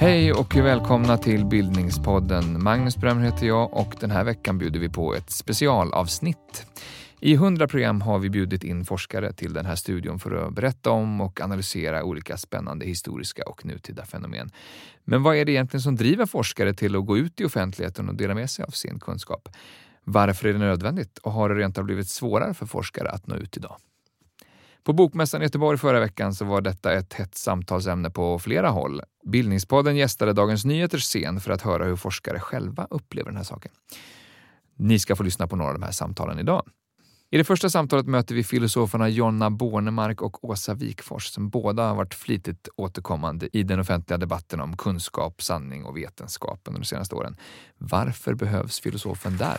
Hej och välkomna till Bildningspodden. Magnus Bröm heter jag och den här veckan bjuder vi på ett specialavsnitt. I 100 program har vi bjudit in forskare till den här studion för att berätta om och analysera olika spännande historiska och nutida fenomen. Men vad är det egentligen som driver forskare till att gå ut i offentligheten och dela med sig av sin kunskap? Varför är det nödvändigt och har det rent av blivit svårare för forskare att nå ut idag? På Bokmässan i Göteborg förra veckan så var detta ett hett samtalsämne på flera håll. Bildningspodden gästade Dagens Nyheters scen för att höra hur forskare själva upplever den här saken. Ni ska få lyssna på några av de här samtalen idag. I det första samtalet möter vi filosoferna Jonna Bornemark och Åsa Wikfors som båda har varit flitigt återkommande i den offentliga debatten om kunskap, sanning och vetenskap under de senaste åren. Varför behövs filosofen där?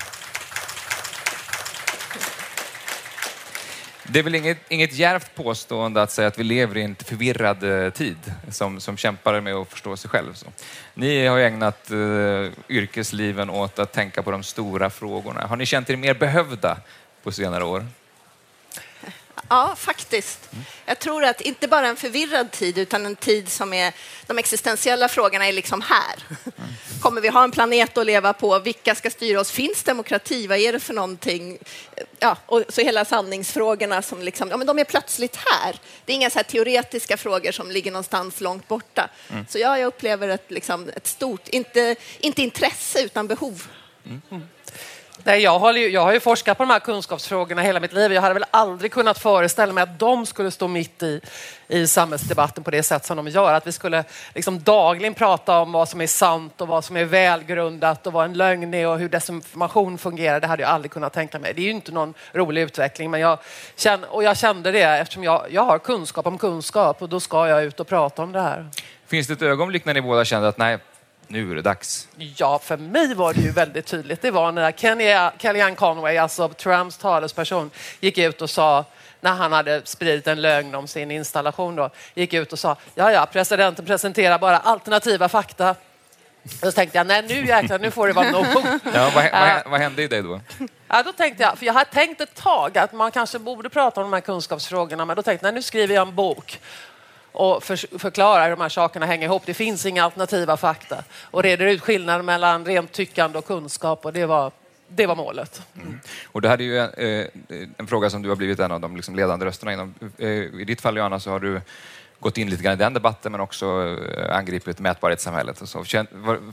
Det är väl inget, inget djärvt påstående att säga att vi lever i en förvirrad eh, tid som, som kämpar med att förstå sig själv. Så. Ni har ägnat eh, yrkesliven åt att tänka på de stora frågorna. Har ni känt er mer behövda på senare år? Ja, faktiskt. Jag tror att inte bara en förvirrad tid, utan en tid som är... De existentiella frågorna är liksom här. Kommer vi ha en planet att leva på? Vilka ska styra oss? Finns demokrati? Vad är det för någonting? Ja, och så hela sanningsfrågorna som liksom, ja, men de är plötsligt här. Det är inga så teoretiska frågor som ligger någonstans långt borta. Mm. Så ja, jag upplever ett, liksom, ett stort, inte, inte intresse, utan behov. Mm. Nej, jag, har ju, jag har ju forskat på de här kunskapsfrågorna hela mitt liv. Jag hade väl aldrig kunnat föreställa mig att de skulle stå mitt i, i samhällsdebatten på det sätt som de gör. Att vi skulle liksom dagligen prata om vad som är sant och vad som är välgrundat och vad en lögn är och hur desinformation fungerar. Det hade jag aldrig kunnat tänka mig. Det är ju inte någon rolig utveckling, men jag kände, och jag kände det eftersom jag, jag har kunskap om kunskap och då ska jag ut och prata om det här. Finns det ett ögonblick när ni båda kände att nej, nu är det dags? Ja, för mig var det ju väldigt tydligt. Det var när Kellyanne Conway, alltså Trumps talesperson, gick ut och sa när han hade spridit en lögn om sin installation då, gick ut och sa ja, ja, presidenten presenterar bara alternativa fakta. Då tänkte jag, nej nu jäklar, nu får det vara nog. Ja, vad, vad, vad hände i dig då? Ja, då tänkte jag, för jag hade tänkt ett tag att man kanske borde prata om de här kunskapsfrågorna, men då tänkte jag, nej, nu skriver jag en bok och för, förklarar hur de här sakerna hänger ihop. Det finns inga alternativa fakta och reder ut skillnaden mellan rent tyckande och kunskap och det var det var målet. Mm. Och det här är ju en, en, fråga som du har blivit en av de liksom ledande rösterna inom. Eh, I ditt fall Johanna så har du gått in lite grann i den debatten men också eh, angripit mätbarhetssamhället. Och så.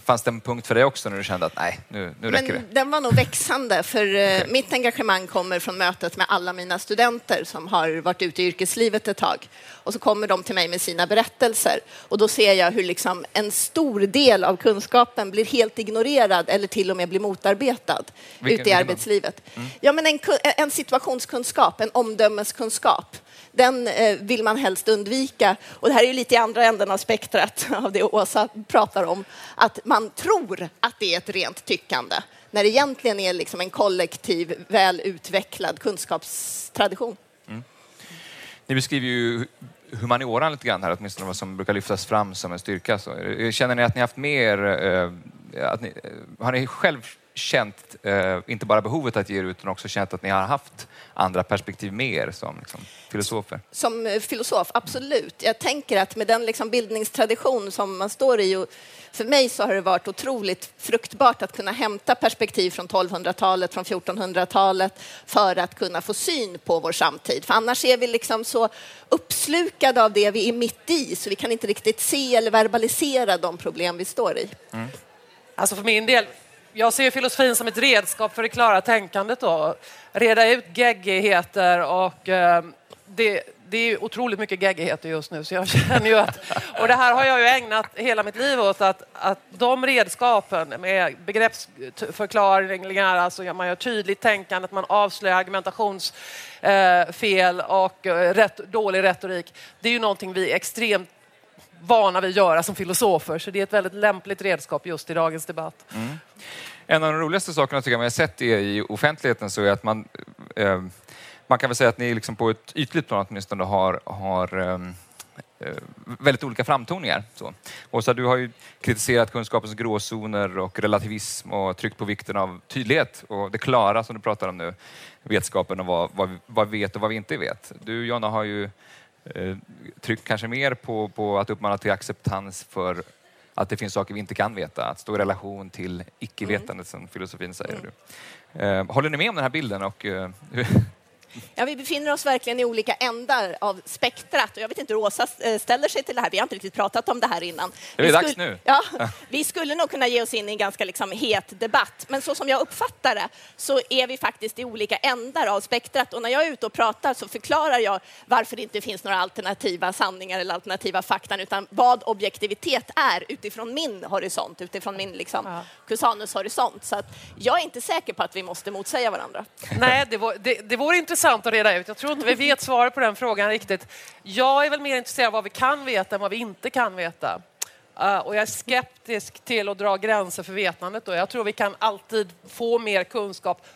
Fanns det en punkt för dig också när du kände att nej, nu, nu räcker men det? Den var nog växande för okay. mitt engagemang kommer från mötet med alla mina studenter som har varit ute i yrkeslivet ett tag. Och så kommer de till mig med sina berättelser och då ser jag hur liksom en stor del av kunskapen blir helt ignorerad eller till och med blir motarbetad Vilken, ute i arbetslivet. Mm. Ja, men en, en situationskunskap, en omdömeskunskap den eh, vill man helst undvika. Och det här är ju lite i andra änden av spektrat av det Åsa pratar om, att man tror att det är ett rent tyckande när det egentligen är liksom en kollektiv, väl utvecklad kunskapstradition. Mm. Ni beskriver ju humanioran lite grann här, åtminstone vad som brukar lyftas fram som en styrka. Så, eh, känner ni att ni haft mer, eh, att ni, eh, har ni själv känt, eh, inte bara behovet att ge er ut, utan också känt att ni har haft andra perspektiv med er som liksom, filosofer? Som eh, filosof, absolut. Jag tänker att med den liksom bildningstradition som man står i, och för mig så har det varit otroligt fruktbart att kunna hämta perspektiv från 1200-talet, från 1400-talet, för att kunna få syn på vår samtid. För annars är vi liksom så uppslukade av det vi är mitt i, så vi kan inte riktigt se eller verbalisera de problem vi står i. Mm. Alltså för min del jag ser filosofin som ett redskap för det klara tänkandet. Då. Reda ut geggigheter och eh, det, det är otroligt mycket geggigheter just nu så jag känner ju att, och det här har jag ju ägnat hela mitt liv åt, att, att de redskapen med begreppsförklaringar, alltså man gör tydligt tänkande, att man avslöjar argumentationsfel eh, och eh, rätt, dålig retorik. Det är ju någonting vi extremt vana vid att göra som filosofer, så det är ett väldigt lämpligt redskap just i dagens debatt. Mm. En av de roligaste sakerna tycker jag jag har sett i offentligheten så är att man, eh, man kan väl säga att ni liksom på ett ytligt plan åtminstone har, har ehm, eh, väldigt olika framtoningar. Så. Åsa, du har ju kritiserat kunskapens gråzoner och relativism och tryckt på vikten av tydlighet och det klara som du pratar om nu, vetskapen om vad, vad, vad vi vet och vad vi inte vet. Du, Jonna, har ju eh, tryckt kanske mer på, på att uppmana till acceptans för att det finns saker vi inte kan veta, att stå i relation till icke-vetandet som filosofin säger. Mm. Eh, håller ni med om den här bilden? Och, eh, Ja, vi befinner oss verkligen i olika ändar av spektrat. Och jag vet inte hur Åsa eh, ställer sig till det här. Vi har inte riktigt pratat om det här innan. Det är dags nu. Ja, vi skulle nog kunna ge oss in i en ganska liksom het debatt. Men så som jag uppfattar det så är vi faktiskt i olika ändar av spektrat. Och när jag är ute och pratar så förklarar jag varför det inte finns några alternativa sanningar eller alternativa fakta, utan vad objektivitet är utifrån min horisont, utifrån min liksom, ja. Cusanus horisont. Så att jag är inte säker på att vi måste motsäga varandra. Nej, det, var, det, det vore intressant intressant att reda ut. Jag tror inte vi vet svaret på den frågan riktigt. Jag är väl mer intresserad av vad vi kan veta än vad vi inte kan veta. Uh, och jag är skeptisk till att dra gränser för vetandet. Då. Jag tror vi kan alltid få mer kunskap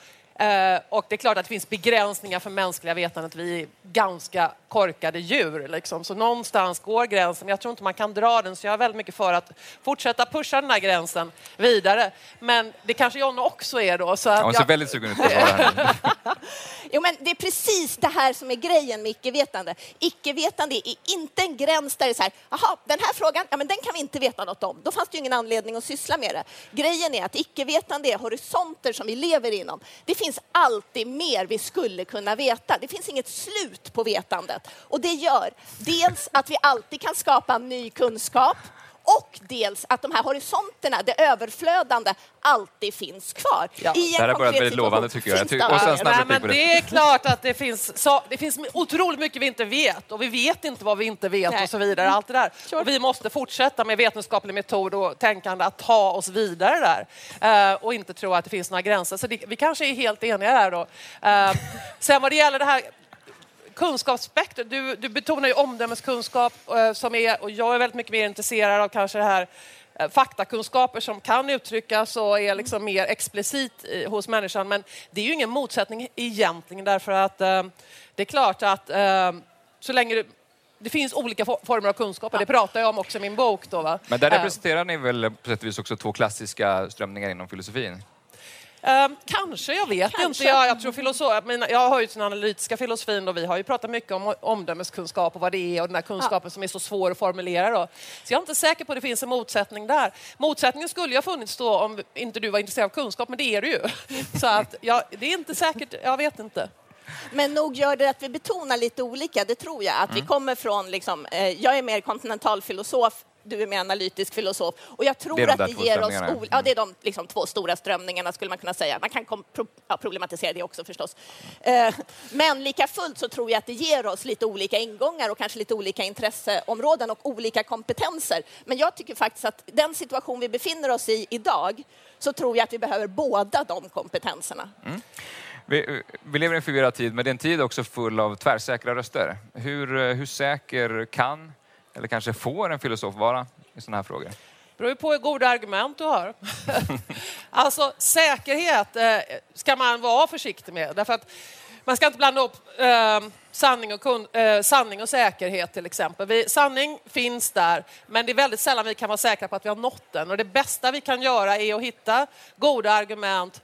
Eh, och det är klart att det finns begränsningar för mänskliga vetandet. Vi är ganska korkade djur. Liksom. Så någonstans går gränsen. Jag tror inte man kan dra den, så jag är väldigt mycket för att fortsätta pusha den här gränsen vidare. Men det kanske Jonna också är då. Så Hon ser jag... väldigt sugen ut på att svara. jo, men det är precis det här som är grejen med icke-vetande. Icke-vetande är inte en gräns där det är så här, jaha, den här frågan, ja men den kan vi inte veta något om. Då fanns det ju ingen anledning att syssla med det. Grejen är att icke-vetande är horisonter som vi lever inom. Det finns finns alltid mer vi skulle kunna veta. Det finns inget slut på vetandet. Och det gör dels att vi alltid kan skapa ny kunskap och dels att de här horisonterna, det överflödande, alltid finns kvar. Ja. I en det här har börjat väldigt lovande tycker jag. jag tycker, och sen Nej, men det är klart att det finns, så, det finns otroligt mycket vi inte vet och vi vet inte vad vi inte vet Nej. och så vidare. Allt det där. Sure. Och vi måste fortsätta med vetenskaplig metod och tänkande att ta oss vidare där uh, och inte tro att det finns några gränser. Så det, vi kanske är helt eniga där då. Uh, sen vad det gäller det här kunskapsspektrum. Du, du betonar ju omdömeskunskap eh, som är, och jag är väldigt mycket mer intresserad av kanske det här eh, faktakunskaper som kan uttryckas och är liksom mer explicit hos människan. Men det är ju ingen motsättning egentligen därför att eh, det är klart att eh, så länge det, det finns olika former av kunskaper, det pratar jag om också i min bok. Då, va? Men där representerar ni väl på sätt och vis också två klassiska strömningar inom filosofin? Um, kanske, jag vet kanske. inte. Jag, jag, tror filosof, mina, jag har ju den analytiska filosofin och vi har ju pratat mycket om omdömeskunskap och vad det är och den här kunskapen ja. som är så svår att formulera. Då. Så jag är inte säker på att det finns en motsättning där. Motsättningen skulle ju ha funnits då om inte du var intresserad av kunskap, men det är du ju. Så att, ja, det är inte säkert, jag vet inte. Men nog gör det att vi betonar lite olika, det tror jag. Att mm. vi kommer från, liksom, eh, jag är mer kontinentalfilosof du är mer analytisk filosof. Och jag tror det att det ger oss... Ja, det är de liksom, två stora strömningarna skulle man kunna säga. Man kan pro ja, problematisera det också förstås. Eh, men lika fullt så tror jag att det ger oss lite olika ingångar och kanske lite olika intresseområden och olika kompetenser. Men jag tycker faktiskt att den situation vi befinner oss i idag så tror jag att vi behöver båda de kompetenserna. Mm. Vi, vi, lever i en förvirrad tid, men det är en tid också full av tvärsäkra röster. Hur, eh, hur säker kan eller kanske får en filosof vara i sådana här frågor? Det beror på hur goda argument du har. alltså säkerhet eh, ska man vara försiktig med. Därför att man ska inte blanda upp eh, sanning, och kun, eh, sanning och säkerhet till exempel. Vi, sanning finns där, men det är väldigt sällan vi kan vara säkra på att vi har nått den. Och det bästa vi kan göra är att hitta goda argument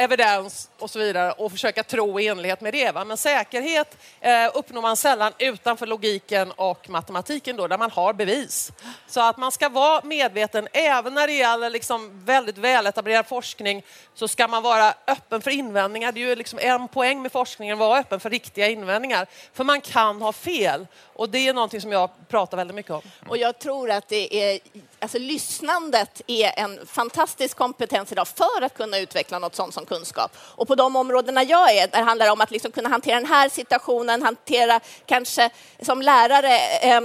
evidens och så vidare och försöka tro i enlighet med det. Va? Men säkerhet eh, uppnår man sällan utanför logiken och matematiken då, där man har bevis. Så att man ska vara medveten, även när det gäller liksom väldigt väletablerad forskning, så ska man vara öppen för invändningar. Det är ju liksom en poäng med forskningen, att vara öppen för riktiga invändningar. För man kan ha fel. Och det är någonting som jag pratar väldigt mycket om. Och jag tror att det är, alltså lyssnandet är en fantastisk kompetens idag för att kunna utveckla något sånt som kunskap. Och på de områdena jag är, där handlar det om att liksom kunna hantera den här situationen, hantera kanske som lärare eh,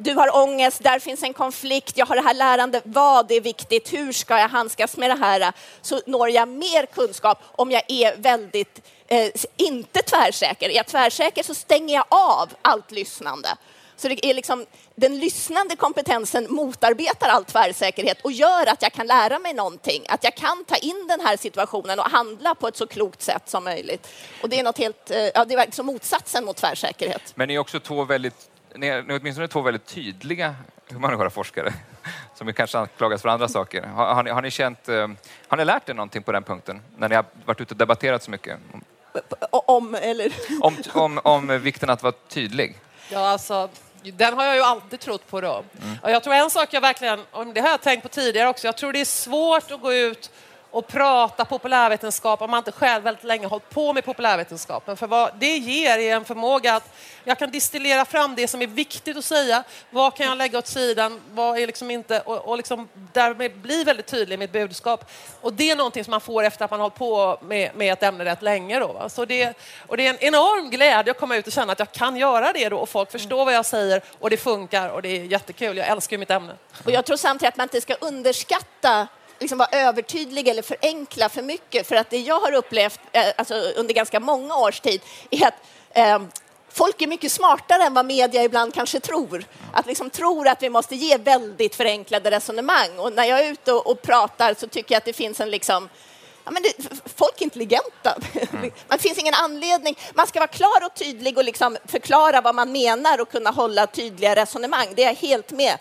du har ångest, där finns en konflikt, jag har det här lärandet, vad är viktigt, hur ska jag handskas med det här? Så når jag mer kunskap om jag är väldigt eh, inte tvärsäker. Är jag tvärsäker så stänger jag av allt lyssnande. Så det är liksom, den lyssnande kompetensen motarbetar all tvärsäkerhet och gör att jag kan lära mig någonting. Att jag kan ta in den här situationen och handla på ett så klokt sätt som möjligt. Och det är något helt, eh, ja, det är liksom motsatsen mot tvärsäkerhet. Men ni är också två väldigt ni är, ni är åtminstone två väldigt tydliga humaniora-forskare som kanske anklagas för andra saker. Har, har, ni, har, ni känt, eh, har ni lärt er någonting på den punkten när ni har varit ute och debatterat så mycket? Om, eller? Om, om, om vikten att vara tydlig? Ja, alltså, den har jag ju alltid trott på. Då. Mm. Och jag tror en sak jag verkligen, och det har jag tänkt på tidigare också, jag tror det är svårt att gå ut och prata populärvetenskap om man inte själv väldigt länge hållit på med populärvetenskapen. För vad det ger är en förmåga att jag kan distillera fram det som är viktigt att säga. Vad kan jag lägga åt sidan? Vad är liksom inte? Och, och liksom därmed bli väldigt tydlig i mitt budskap. Och det är någonting som man får efter att man hållit på med, med ett ämne rätt länge. Då, Så det, och det är en enorm glädje att komma ut och känna att jag kan göra det då och folk förstår vad jag säger och det funkar och det är jättekul. Jag älskar mitt ämne. Och jag tror samtidigt att man inte ska underskatta liksom vara övertydlig eller förenkla för mycket. För att det jag har upplevt eh, alltså, under ganska många års tid är att eh, folk är mycket smartare än vad media ibland kanske tror. Att liksom tror att vi måste ge väldigt förenklade resonemang. Och när jag är ute och, och pratar så tycker jag att det finns en liksom Ja, men det, folk är intelligenta. Mm. Det finns ingen anledning. Man ska vara klar och tydlig och liksom förklara vad man menar och kunna hålla tydliga resonemang. Det är jag helt med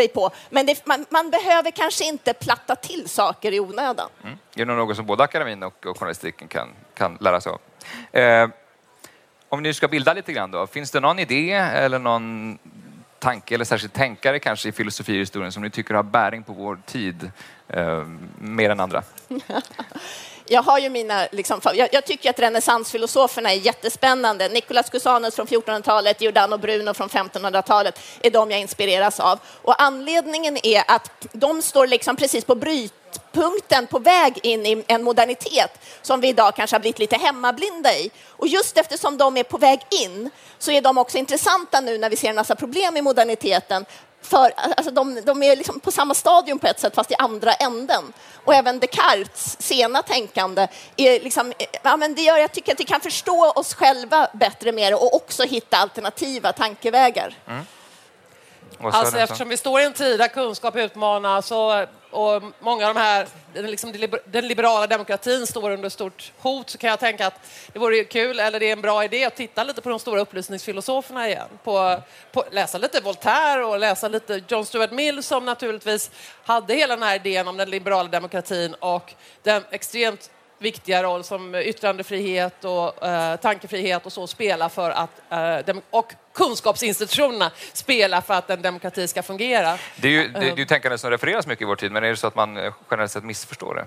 dig på. Men det, man, man, behöver kanske inte platta till saker i onödan. Mm. Är det något som både akademin och, och journalistiken kan, kan lära sig av? Eh, om ni ska bilda lite grann då, finns det någon idé eller någon tanke eller särskilt tänkare kanske i filosofihistorien som ni tycker har bäring på vår tid eh, mer än andra? jag har ju mina, liksom, jag, jag, tycker att renässansfilosoferna är jättespännande. Nicolas Cusanus från 1400-talet, Giordano Bruno från 1500-talet är de jag inspireras av. Och anledningen är att de står liksom precis på brytpunkten på väg in i en modernitet som vi idag kanske har blivit lite hemmablinda i. Och just eftersom de är på väg in så är de också intressanta nu när vi ser en massa problem i moderniteten för, alltså de, de är liksom på samma stadium på ett sätt, fast i andra änden. Och även Descartes sena tänkande är liksom, ja, men det gör jag tycker att vi kan förstå oss själva bättre mer och också hitta alternativa tankevägar. Mm. Alltså, eftersom vi står i en tid där kunskap utmanas och, och många av de här, liksom den liberala demokratin står under stort hot så kan jag tänka att det vore kul, eller det är en bra idé att titta lite på de stora upplysningsfilosoferna igen. På, på, läsa lite Voltaire och läsa lite John Stuart Mill som naturligtvis hade hela den här idén om den liberala demokratin och den extremt viktiga roll som yttrandefrihet och eh, tankefrihet och så spelar för att eh, och kunskapsinstitutionerna spelar för att en demokrati ska fungera. Det är ju det, är ju tänkande som refereras mycket i vår tid, men är det så att man eh, generellt sett missförstår det?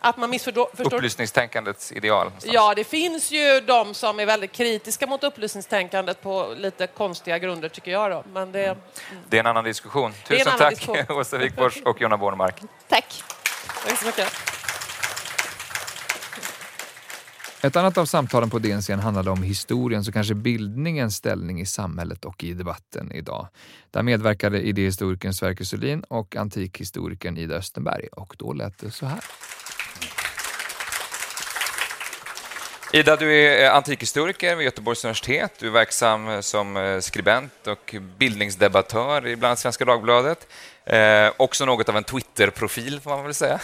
Att man missförstår... Upplysningstänkandets ideal? Någonstans. Ja, det finns ju de som är väldigt kritiska mot upplysningstänkandet på lite konstiga grunder, tycker jag. Då. Men det, mm. det är en annan diskussion. Tusen tack, diskussion. Åsa Wikfors och Jonna Bornemark. Tack. Tack så mycket. Ett annat av samtalen på DN scen handlade om historiens och kanske bildningens ställning i samhället och i debatten idag. Där medverkade idéhistorikern Sverker Sölin och antikhistorikern Ida Östenberg och då lät det så här. Ida, du är eh, antikhistoriker vid Göteborgs universitet. Du är verksam eh, som eh, skribent och bildningsdebattör i bland annat Svenska Dagbladet. Eh, också något av en Twitter-profil, får man väl säga.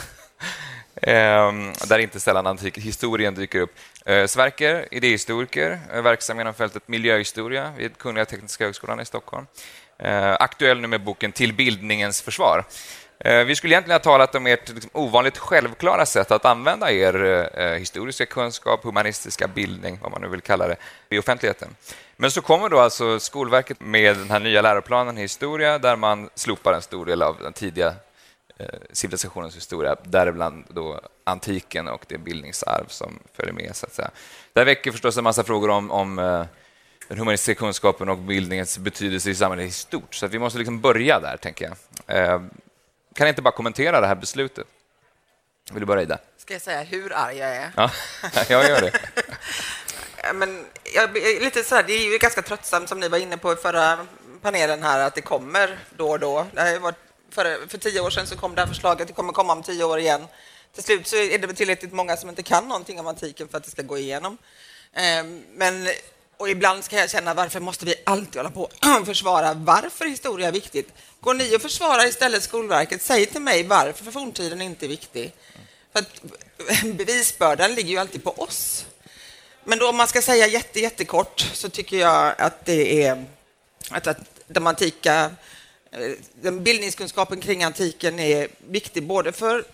Ehm, där inte sällan antikhistorien dyker upp. Eh, Sverker, idéhistoriker, eh, verksam inom fältet miljöhistoria vid Kungliga Tekniska högskolan i Stockholm. Eh, aktuell nu med boken Till bildningens försvar. Vi skulle egentligen ha talat om ert liksom, ovanligt självklara sätt att använda er historiska kunskap, humanistiska bildning, vad man nu vill kalla det, i offentligheten. Men så kommer då alltså Skolverket med den här nya läroplanen i historia där man slopar en stor del av den tidiga civilisationens historia, däribland då antiken och det bildningsarv som följer med. Så att säga. Det här väcker förstås en massa frågor om, om eh, den humanistiska kunskapen och bildningens betydelse i samhället i stort, så vi måste liksom börja där, tänker jag. Eh, kan jag inte bara kommentera det här beslutet? Vill du börja, Ida? Ska jag säga hur arg jag är? Ja, jag gör det. Men jag, lite så här, det är ju ganska tröttsamt, som ni var inne på i förra panelen här, att det kommer då och då. Det har varit för, för tio år sedan så kom det här förslaget, det kommer komma om tio år igen. Till slut så är det tillräckligt många som inte kan någonting om antiken för att det ska gå igenom. Ehm, men, och ibland ska jag känna, varför måste vi alltid hålla på och försvara varför historia är viktigt? Går ni och försvarar istället Skolverket? Säg till mig varför forntiden inte är viktig. För att bevisbördan ligger ju alltid på oss. Men då om man ska säga jätte, jättekort så tycker jag att det är att, att de antika, bildningskunskapen kring antiken är viktig både för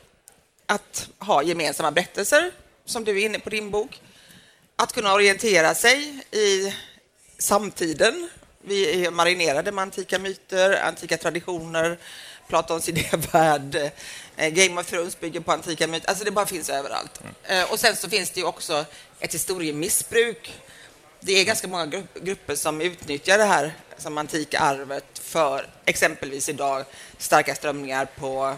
att ha gemensamma berättelser, som du är inne på din bok, att kunna orientera sig i samtiden. Vi är marinerade med antika myter, antika traditioner, Platons idévärld, eh, Game of Thrones bygger på antika myter. Alltså det bara finns överallt. Mm. Och sen så finns det ju också ett historiemissbruk. Det är ganska många grupper som utnyttjar det här som antika arvet för exempelvis idag starka strömningar på,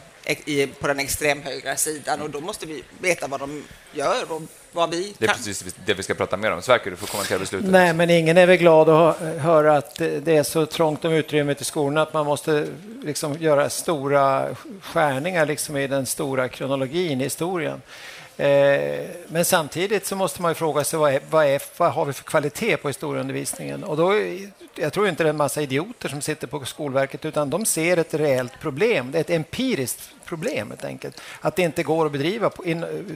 på den extremhögra sidan och då måste vi veta vad de gör och vad vi Det är precis det vi ska prata mer om. Sverker, du får kommentera beslutet. Nej, men ingen är väl glad att höra att det är så trångt om utrymmet i skolorna att man måste liksom göra stora skärningar liksom i den stora kronologin i historien. Eh, men samtidigt så måste man fråga sig vad, är, vad, är, vad har vi för kvalitet på historieundervisningen? Och då, jag tror inte det är en massa idioter som sitter på Skolverket utan de ser ett reellt problem. Det är ett empiriskt problem helt enkelt. Att det inte går att bedriva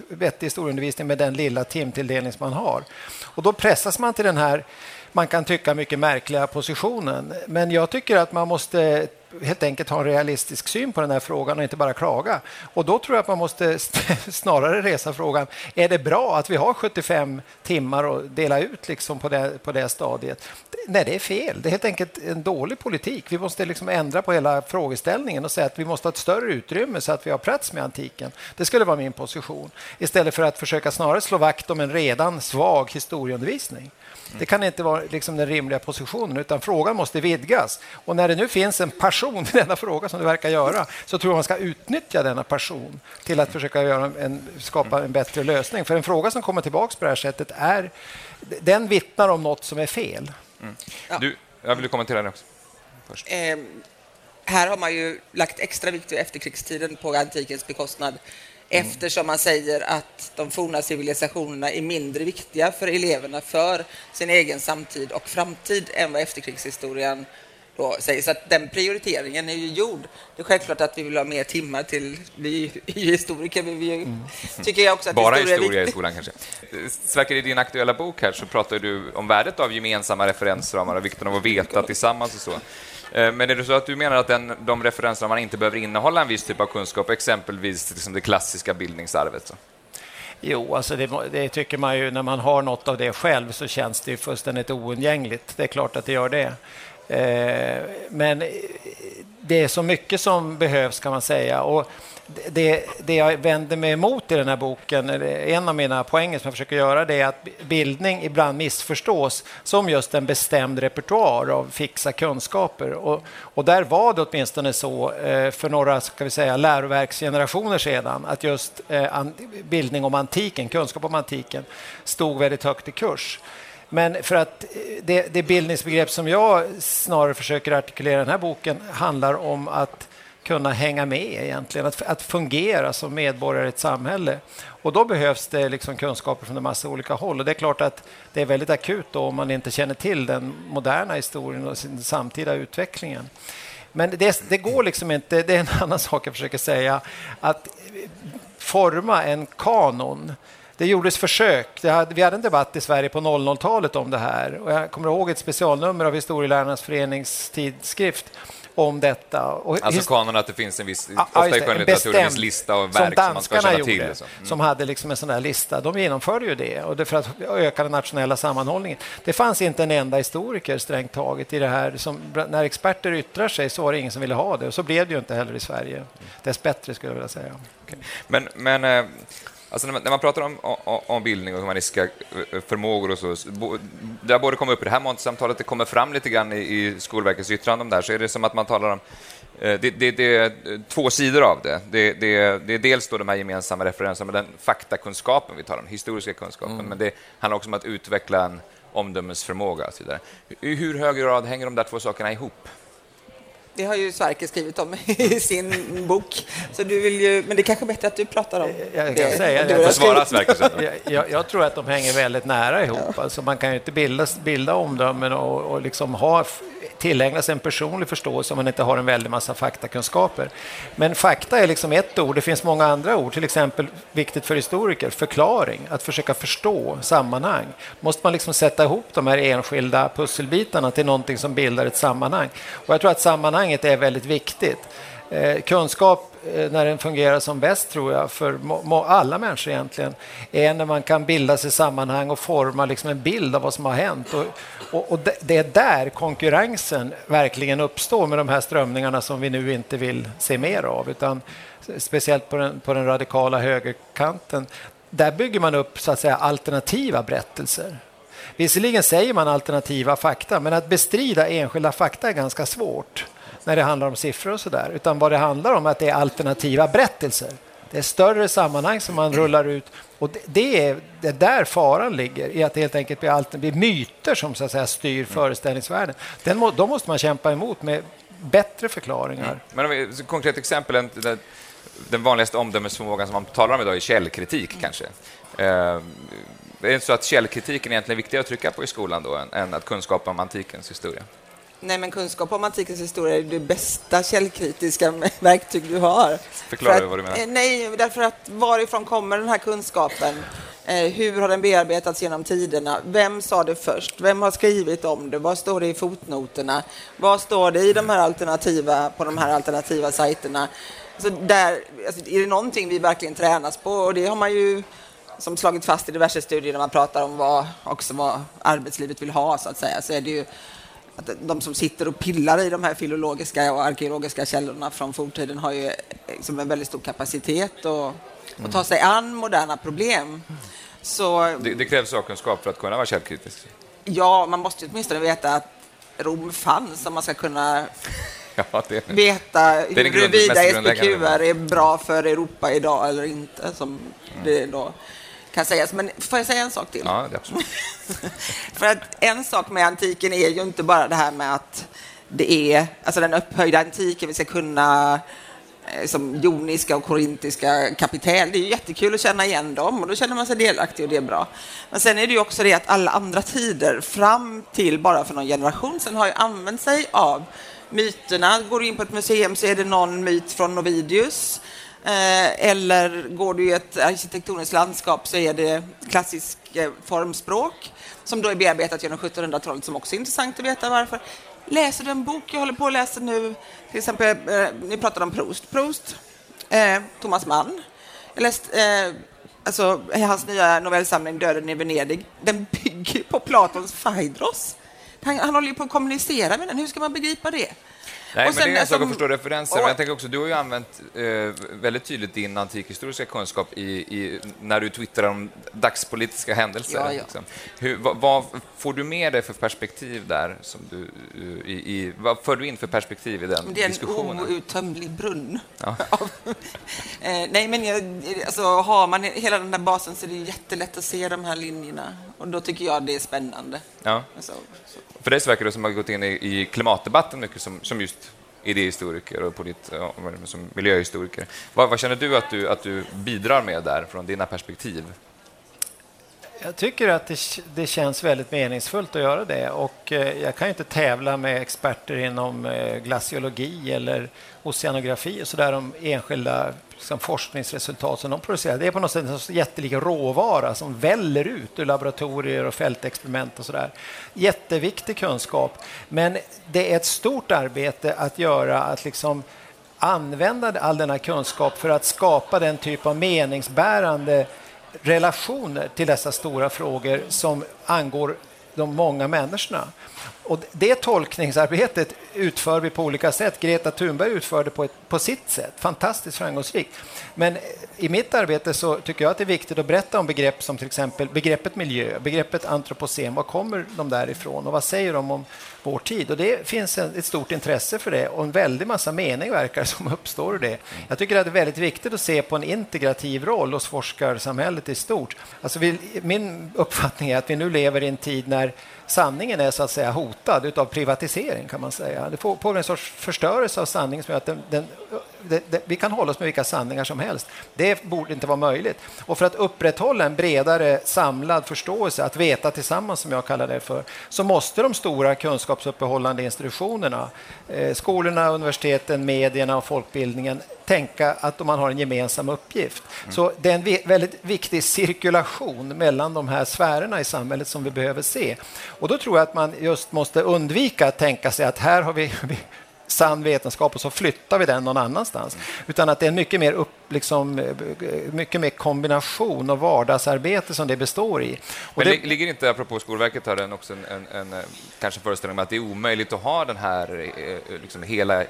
vettig historieundervisning med den lilla timtilldelning som man har. Och då pressas man till den här man kan tycka mycket märkliga positionen. Men jag tycker att man måste helt enkelt ha en realistisk syn på den här frågan och inte bara klaga. Och då tror jag att man måste snarare resa frågan, är det bra att vi har 75 timmar att dela ut liksom på, det, på det stadiet? Nej, det är fel. Det är helt enkelt en dålig politik. Vi måste liksom ändra på hela frågeställningen och säga att vi måste ha ett större utrymme så att vi har plats med antiken. Det skulle vara min position. Istället för att försöka snarare slå vakt om en redan svag historieundervisning. Det kan inte vara liksom den rimliga positionen, utan frågan måste vidgas. Och när det nu finns en passion i denna fråga, som det verkar göra, så tror jag man ska utnyttja denna passion till att försöka göra en, skapa en bättre lösning. För en fråga som kommer tillbaka på det här sättet är, den vittnar om något som är fel. Mm. Du, jag vill kommentera det också. Först. Eh, här har man ju lagt extra vikt vid efterkrigstiden på antikens bekostnad eftersom man säger att de forna civilisationerna är mindre viktiga för eleverna för sin egen samtid och framtid än vad efterkrigshistorien då säger. Så att den prioriteringen är ju gjord. Det är självklart att vi vill ha mer timmar till, vi är ju historiker, men vi mm. tycker jag också att Bara historia, historia i skolan kanske. Sverker, i din aktuella bok här så pratar du om värdet av gemensamma referensramar och vikten av att veta tillsammans och så. Eh, men är det så att du menar att den, de referenserna man inte behöver innehålla en viss typ av kunskap, exempelvis liksom det klassiska bildningsarvet? Så? Jo, alltså det, det, tycker man ju när man har något av det själv så känns det ju fullständigt oundgängligt. Det är klart att det gör det. Eh, men det är så mycket som behövs kan man säga. Och det, det jag vänder mig emot i den här boken, en av mina poänger som jag försöker göra, det är att bildning ibland missförstås som just en bestämd repertoar av fixa kunskaper. Och, och där var det åtminstone så eh, för några ska vi säga, läroverksgenerationer sedan att just eh, bildning om antiken, kunskap om antiken, stod väldigt högt i kurs. Men för att eh, det, det bildningsbegrepp som jag snarare försöker artikulera i den här boken handlar om att kunna hänga med egentligen, att, att fungera som medborgare i ett samhälle. Och då behövs det liksom kunskaper från en massa olika håll. Och det är klart att det är väldigt akut då om man inte känner till den moderna historien och den samtida utvecklingen. Men det, det går liksom inte, det är en annan sak jag försöker säga, att forma en kanon det gjordes försök. Det hade, vi hade en debatt i Sverige på 00-talet om det här. Och jag kommer ihåg ett specialnummer av Historielärarnas förenings tidskrift om detta. Och alltså kanon att det finns en viss, ja, ofta i skönlitteratur, en viss lista av verk som, som man ska känna till. Liksom. Mm. Som hade liksom en sån där lista. De genomförde ju det, och det för att öka den nationella sammanhållningen. Det fanns inte en enda historiker strängt taget i det här. Som, när experter yttrar sig så var det ingen som ville ha det och så blev det ju inte heller i Sverige. Dess bättre skulle jag vilja säga. Okay. Men, men eh, Alltså när man pratar om, om, om, bildning och humanistiska eh, förmågor och så, det har både kommit upp i det här samtalet, det kommer fram lite grann i, i Skolverkets yttrande om det här, så är det som att man talar om eh, det, det, det, är två sidor av det. Det, det, det är dels då de här gemensamma referenserna, med den faktakunskapen vi talar om, historiska kunskapen, mm. men det handlar också om att utveckla en omdömesförmåga. Och så vidare. I hur hög grad hänger de där två sakerna ihop? Det har ju Sverker skrivit om i sin bok. Så du vill ju, men det är kanske bättre att du pratar om jag kan det. Säga, du får svara Sverker jag, jag, tror att de hänger väldigt nära ihop. Ja. Alltså man kan ju inte bilda, bilda omdömen och, och liksom ha tillägna sig en personlig förståelse om man inte har en väldig massa faktakunskaper. Men fakta är liksom ett ord, det finns många andra ord, till exempel viktigt för historiker, förklaring, att försöka förstå sammanhang. Måste man liksom sätta ihop de här enskilda pusselbitarna till någonting som bildar ett sammanhang. Och jag tror att sammanhanget är väldigt viktigt. Eh, kunskap eh, när den fungerar som bäst tror jag för alla människor egentligen är när man kan bilda sig sammanhang och forma liksom en bild av vad som har hänt. Och, och, och det är där konkurrensen verkligen uppstår med de här strömningarna som vi nu inte vill se mer av. Utan speciellt på den, på den radikala högerkanten. Där bygger man upp så att säga alternativa berättelser. Visserligen säger man alternativa fakta, men att bestrida enskilda fakta är ganska svårt när det handlar om siffror och sådär. Utan vad det handlar om är att det är alternativa berättelser. Det är större sammanhang som man rullar ut. Och det, det är, det är där faran ligger, i att det helt enkelt blir, allt, blir myter som så att säga, styr mm. föreställningsvärlden. Den må, de måste man kämpa emot med bättre förklaringar. Mm. Men om vi, ett konkret exempel, den, den vanligaste omdömesförmågan som man talar om idag är källkritik mm. kanske. Eh, är det inte så att källkritiken är egentligen viktigare att trycka på i skolan då än, än att kunskap om antikens historia? Nej, men kunskap om antikens historia är det bästa källkritiska verktyg du har. Förklara att, vad du menar. Eh, nej, därför att varifrån kommer den här kunskapen? Eh, hur har den bearbetats genom tiderna? Vem sa det först? Vem har skrivit om det? Vad står det i fotnoterna? Vad står det i de här alternativa, på de här alternativa sajterna? Så där, alltså, är det någonting vi verkligen tränas på? Och det har man ju som slagit fast i diverse studier när man pratar om vad, också vad arbetslivet vill ha, så att säga, så är det ju att de som sitter och pillar i de här filologiska och arkeologiska källorna från forntiden har ju liksom en väldigt stor kapacitet att, att ta sig an moderna problem. Så, det, det krävs sakkunskap för att kunna vara källkritisk? Ja, man måste åtminstone veta att Rom fanns om man ska kunna ja, det, veta huruvida SPQR är bra för Europa idag eller inte. Som mm. det då kan sägas. Men får jag säga en sak till? Ja, absolut. För att en sak med antiken är ju inte bara det här med att det är alltså den upphöjda antiken, vi ska kunna eh, som joniska och korintiska kapitel. Det är ju jättekul att känna igen dem och då känner man sig delaktig och det är bra. Men sen är det ju också det att alla andra tider fram till bara för någon generation sedan har ju använt sig av myterna. Går du in på ett museum så är det någon myt från Ovidius Eh, Eh, eller går du i ett arkitektoniskt landskap så är det klassisk eh, formspråk som då är bearbetat genom 1700-talet som också är intressant att veta varför. Läser du en bok, jag håller på att läsa nu, till exempel, eh, ni pratade om Proust, Proust, eh, Thomas Mann. Jag läste eh, alltså, hans nya novellsamling Döden i Venedig. Den bygger på Platons Phaidros. Han, han håller ju på att kommunicera med den, hur ska man begripa det? Nej, och men det är en sak att förstå referenser, och, men jag tänker också, du har ju använt eh, väldigt tydligt din antikhistoriska kunskap i, i, när du twittrar om dagspolitiska händelser. Ja, ja. Liksom. Hur, vad, vad, får du med dig för perspektiv där? Som du, i, i, vad för du in för perspektiv i den diskussionen? Det är en outtömlig brunn. Ja. eh, nej, men jag, alltså, har man hela den där basen så är det jättelätt att se de här linjerna och då tycker jag det är spännande. Ja. Alltså, för dig så verkar det som att du har gått in i, i klimatdebatten mycket som, som just idéhistoriker och polit, ja, som miljöhistoriker. Vad, vad, känner du att, du att du bidrar med där från dina perspektiv? Jag tycker att det, det känns väldigt meningsfullt att göra det och eh, jag kan inte tävla med experter inom eh, glaciologi eller oceanografi och sådär om enskilda liksom, forskningsresultat som de producerar. Det är på något sätt en jättelik råvara som väller ut ur laboratorier och fältexperiment och sådär. Jätteviktig kunskap. Men det är ett stort arbete att göra att liksom använda all denna kunskap för att skapa den typ av meningsbärande relationer till dessa stora frågor som angår de många människorna. Och det tolkningsarbetet utför vi på olika sätt. Greta Thunberg utförde det på, ett, på sitt sätt, fantastiskt framgångsrikt. Men eh, i mitt arbete så tycker jag att det är viktigt att berätta om begrepp som till exempel begreppet miljö, begreppet antropocen. Var kommer de därifrån och vad säger de om vår tid? Och det finns ett stort intresse för det och en väldig massa mening verkar som uppstår ur det. Jag tycker att det är väldigt viktigt att se på en integrativ roll hos forskarsamhället i stort. Alltså vi, min uppfattning är att vi nu lever i en tid när sanningen är så att säga hotad av privatisering kan man säga. Det pågår en sorts förstörelse av sanningen som gör att den, den det, det, vi kan hålla oss med vilka sanningar som helst. Det borde inte vara möjligt. Och för att upprätthålla en bredare samlad förståelse, att veta tillsammans som jag kallar det för, så måste de stora kunskapsuppehållande institutionerna, eh, skolorna, universiteten, medierna och folkbildningen tänka att man har en gemensam uppgift. Mm. Så det är en väldigt viktig cirkulation mellan de här sfärerna i samhället som vi behöver se. Och då tror jag att man just måste undvika att tänka sig att här har vi, sann vetenskap och så flyttar vi den någon annanstans. Mm. Utan att det är mycket mer, upp, liksom, mycket mer kombination och vardagsarbete som det består i. Och Men det... ligger inte, apropå Skolverket, har den också en, en, en kanske föreställning om att det är omöjligt att ha den här eh, liksom hela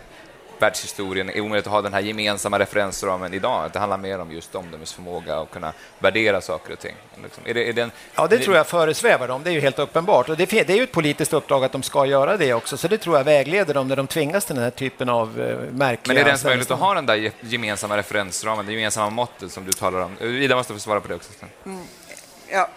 världshistorien är omöjligt att ha den här gemensamma referensramen idag. Det handlar mer om just omdömesförmåga och kunna värdera saker och ting. Liksom. Är det, är den... Ja, det tror jag föresvävar dem. Det är ju helt uppenbart. Och det, det är ju ett politiskt uppdrag att de ska göra det också, så det tror jag vägleder dem när de tvingas till den här typen av uh, märkliga... Men är det ens möjligt att ha den där gemensamma referensramen, det gemensamma måttet som du talar om? Ida måste få svara på det också. Mm. Ja,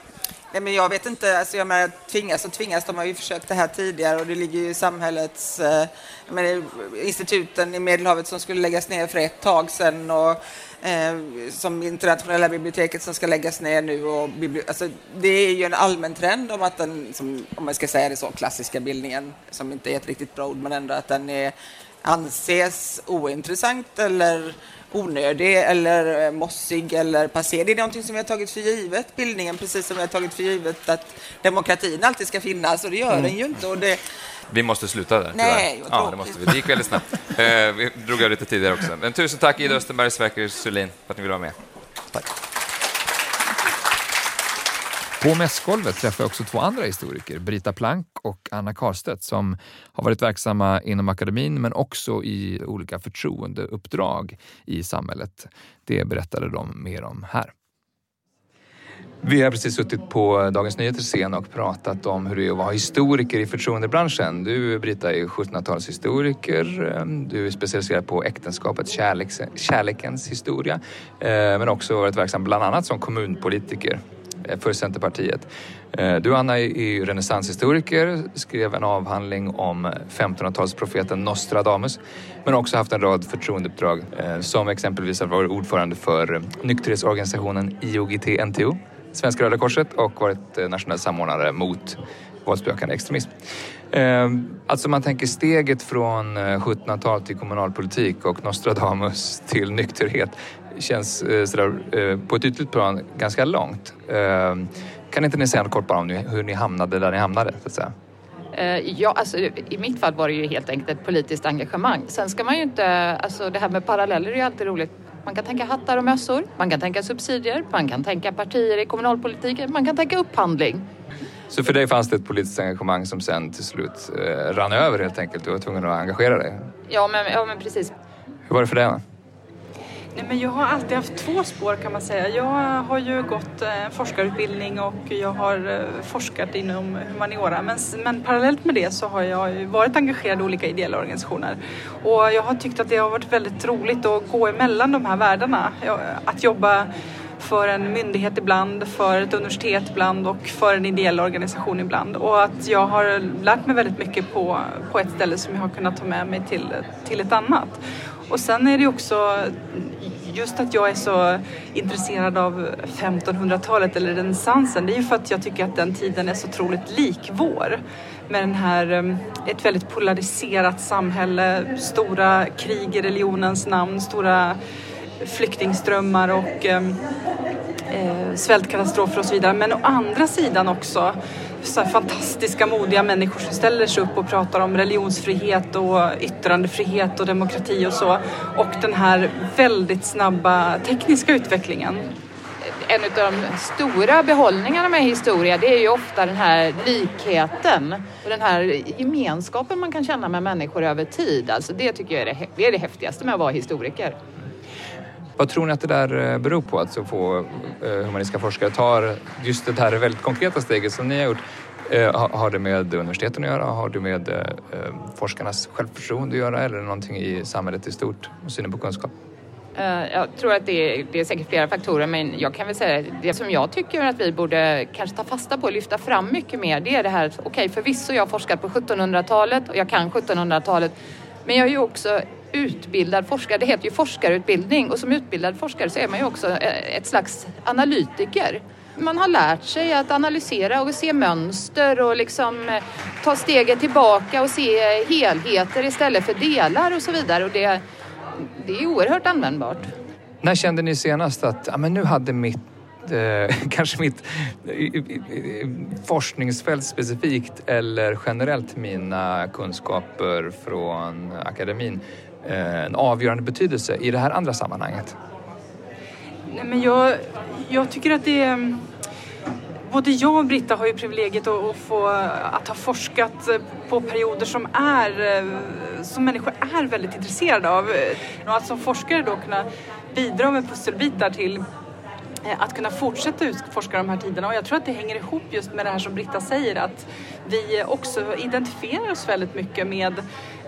Nej, men jag vet inte, alltså jag menar, tvingas och tvingas, de har ju försökt det här tidigare och det ligger ju i samhällets, eh, menar, instituten i Medelhavet som skulle läggas ner för ett tag sedan och eh, som internationella biblioteket som ska läggas ner nu. Och alltså, det är ju en allmän trend om att den, som, om man ska säga det så, klassiska bildningen, som inte är ett riktigt bra ord, men ändå att den är, anses ointressant eller onödig eller eh, mossig eller passé. Det är någonting som vi har tagit för givet, bildningen, precis som vi har tagit för givet att demokratin alltid ska finnas och det gör mm. den ju inte. Och det... Vi måste sluta där. Nej, ja, det måste vi. Det gick väldigt snabbt. eh, vi drog över lite tidigare också. Men tusen tack Ida Österberg, Sverker Sulin, för att ni ville vara med. Tack. På mässgolvet träffade jag också två andra historiker, Brita Plank och Anna Karstedt, som har varit verksamma inom akademin men också i olika förtroendeuppdrag i samhället. Det berättade de mer om här. Vi har precis suttit på Dagens Nyheters scen och pratat om hur det är att vara historiker i förtroendebranschen. Du Brita är 1700-talshistoriker. Du är specialiserad på äktenskapet, kärleks, kärlekens historia. Eh, men också varit verksam bland annat som kommunpolitiker Eh, för Centerpartiet. Eh, du Anna är renässanshistoriker, skrev en avhandling om 1500-talsprofeten Nostradamus men också haft en rad förtroendeuppdrag eh, som exempelvis att varit ordförande för nykterhetsorganisationen IOGT-NTO, Svenska Röda Korset och varit nationell samordnare mot våldsbejakande extremism. Alltså man tänker steget från 1700-tal till kommunalpolitik och Nostradamus till nykterhet känns eh, sådär, eh, på ett ytligt plan ganska långt. Eh, kan inte ni säga något kort bara om hur ni hamnade där ni hamnade? Så att säga? Ja, alltså, I mitt fall var det ju helt enkelt ett politiskt engagemang. Sen ska man ju inte... Alltså, det här med paralleller är ju alltid roligt. Man kan tänka hattar och mössor, man kan tänka subsidier, man kan tänka partier i kommunalpolitiken, man kan tänka upphandling. Så för dig fanns det ett politiskt engagemang som sen till slut eh, rann över helt enkelt? Du var tvungen att engagera dig? Ja, men, ja, men precis. Hur var det för dig? Nej, men jag har alltid haft två spår kan man säga. Jag har ju gått eh, forskarutbildning och jag har eh, forskat inom humaniora. Men, men parallellt med det så har jag varit engagerad i olika ideella organisationer. Och jag har tyckt att det har varit väldigt roligt att gå emellan de här världarna. Att jobba för en myndighet ibland, för ett universitet ibland och för en ideell organisation ibland. Och att jag har lärt mig väldigt mycket på, på ett ställe som jag har kunnat ta med mig till, till ett annat. Och sen är det också just att jag är så intresserad av 1500-talet eller renässansen, det är ju för att jag tycker att den tiden är så otroligt lik vår. Med den här, eh, ett väldigt polariserat samhälle, stora krig i religionens namn, stora flyktingströmmar och eh, eh svältkatastrofer och så vidare. Men å andra sidan också så fantastiska, modiga människor som ställer sig upp och pratar om religionsfrihet och yttrandefrihet och demokrati och så. Och den här väldigt snabba tekniska utvecklingen. En av de stora behållningarna med historia det är ju ofta den här likheten och den här gemenskapen man kan känna med människor över tid. Alltså det tycker jag är det, det, är det häftigaste med att vara historiker. Vad tror ni att det där eh, beror på, att så få eh, humanistiska forskare tar just det här väldigt konkreta steget som ni har gjort? Eh, har det med universiteten att göra? Har det med forskarnas självförtroende att göra eller någonting i samhället i stort och synen på kunskap? Jag tror att det är, det är säkert flera faktorer men jag kan väl säga det som jag tycker att vi borde kanske ta fasta på och lyfta fram mycket mer det är det här okej okay, förvisso jag har forskat på 1700-talet och jag kan 1700-talet men jag är ju också utbildad forskare, det heter ju forskarutbildning och som utbildad forskare så är man ju också eh, ett slags analytiker. Man har lärt sig att analysera och se mönster och liksom eh, ta steget tillbaka och se eh, helheter istället för delar och så vidare. Och det, det är oerhört användbart. När kände ni senast att ja, men nu hade mitt kanske mitt forskningsfält specifikt eller generellt mina kunskaper från akademin Eh, en avgörande betydelse i det här andra sammanhanget? Nej, men jag, jag tycker att det är... Både jag och Britta har ju privilegiet att, att, få, att ha forskat eh, på perioder som, är, eh, som människor är väldigt intresserade av. Och att som forskare då kunna bidra med pusselbitar till att kunna fortsätta utforska de här tiderna och jag tror att det hänger ihop just med det här som Britta säger att vi också identifierar oss väldigt mycket med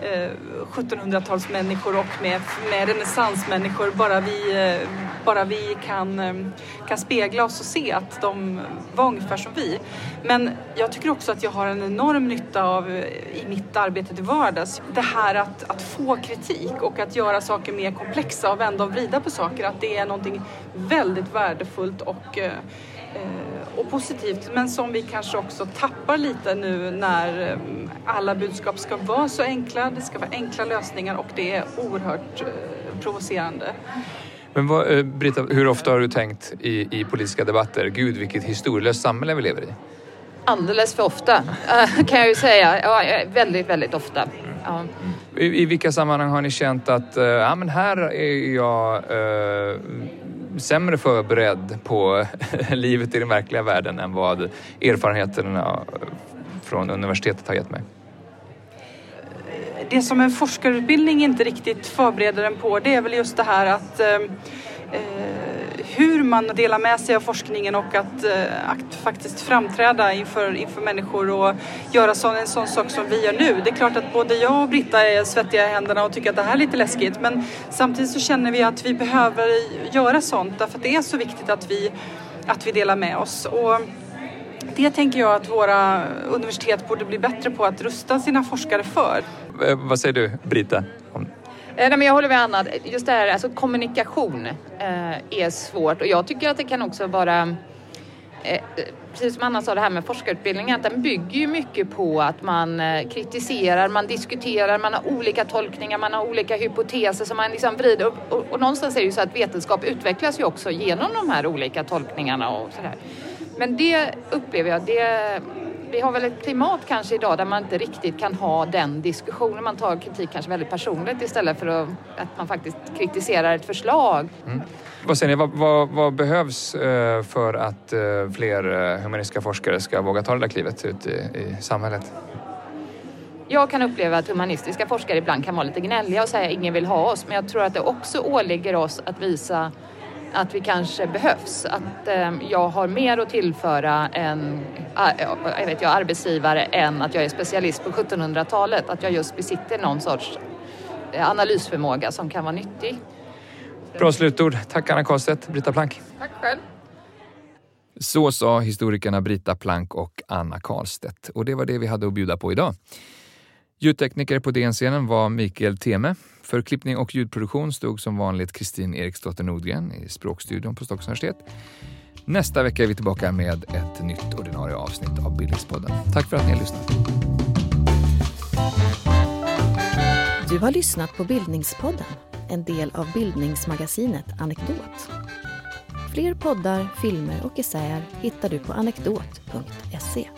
Eh, 1700-talsmänniskor och med, med renässansmänniskor. Bara vi, eh, bara vi kan, eh, kan spegla oss och se att de var ungefär som vi. Men jag tycker också att jag har en enorm nytta av eh, i mitt arbete till vardags. Det här att, att få kritik och att göra saker mer komplexa och vända och vrida på saker, att det är någonting väldigt värdefullt och och positivt. Men som vi kanske också tappar lite nu när alla budskap ska vara så enkla, det ska vara enkla lösningar och det är oerhört eh, provocerande. Men vad, eh, Britta, hur ofta har du tänkt i, i politiska debatter, gud vilket historielöst samhälle vi lever i? Alldeles för ofta kan jag ju säga. Ja, väldigt, väldigt ofta. Ja. I, I, vilka sammanhang har ni känt att ja, men här är jag eh, sämre förberedd på livet i den verkliga världen än vad erfarenheterna från universitetet har gett mig. Det som en forskarutbildning inte riktigt förbereder en på det är väl just det här att eh, eh hur man delar med sig av forskningen och att, eh, att faktiskt framträda inför, inför människor och göra sån, en sån sak som vi gör nu. Det är klart att både jag och Britta är svettiga i händerna och tycker att det här är lite läskigt men samtidigt så känner vi att vi behöver göra sånt därför att det är så viktigt att vi, att vi delar med oss. Och det tänker jag att våra universitet borde bli bättre på att rusta sina forskare för. Eh, vad säger du, Britta? Eh, nej, men jag håller med Anna. Just det här, alltså kommunikation eh, är svårt och jag tycker att det kan också vara eh, precis som Anna sa det här med forskarutbildningen, att den bygger ju mycket på att man eh, kritiserar, man diskuterar, man har olika tolkningar, man har olika hypoteser som man liksom vrider upp. Och, och, någonstans är det ju så att vetenskap utvecklas ju också genom de här olika tolkningarna och sådär. Men det upplever jag, det vi har väl ett klimat kanske idag där man inte riktigt kan ha den diskussionen. Man tar kritik kanske väldigt personligt istället för att, att man faktiskt kritiserar ett förslag. Mm. Vad säger ni, vad, vad, vad behövs eh, för att eh, fler eh, humanistiska forskare ska våga ta det där klivet ut i, i samhället? Jag kan uppleva att humanistiska forskare ibland kan vara lite gnälliga och säga att ingen vill ha oss. Men jag tror att det också åligger oss att visa att vi kanske behövs. Att eh, jag har mer att tillföra en jag vet, jag, arbetsgivare än att jag är specialist på 1700-talet. Att jag just besitter någon sorts eh, analysförmåga som kan vara nyttig. Bra slutord. Tack Anna Karlstedt, Britta Plank. Tack själv. Så sa historikerna Brita Plank och Anna Karlstedt. Och det var det vi hade att bjuda på idag. Ljudtekniker på DN-scenen var Mikael Teme. För klippning och ljudproduktion stod som vanligt Kristin Eriksdotter Nordgren i Språkstudion på Stockholms universitet. Nästa vecka är vi tillbaka med ett nytt ordinarie avsnitt av Bildningspodden. Tack för att ni har lyssnat. Du har lyssnat på Bildningspodden, en del av bildningsmagasinet Anekdot. Fler poddar, filmer och essäer hittar du på anekdot.se.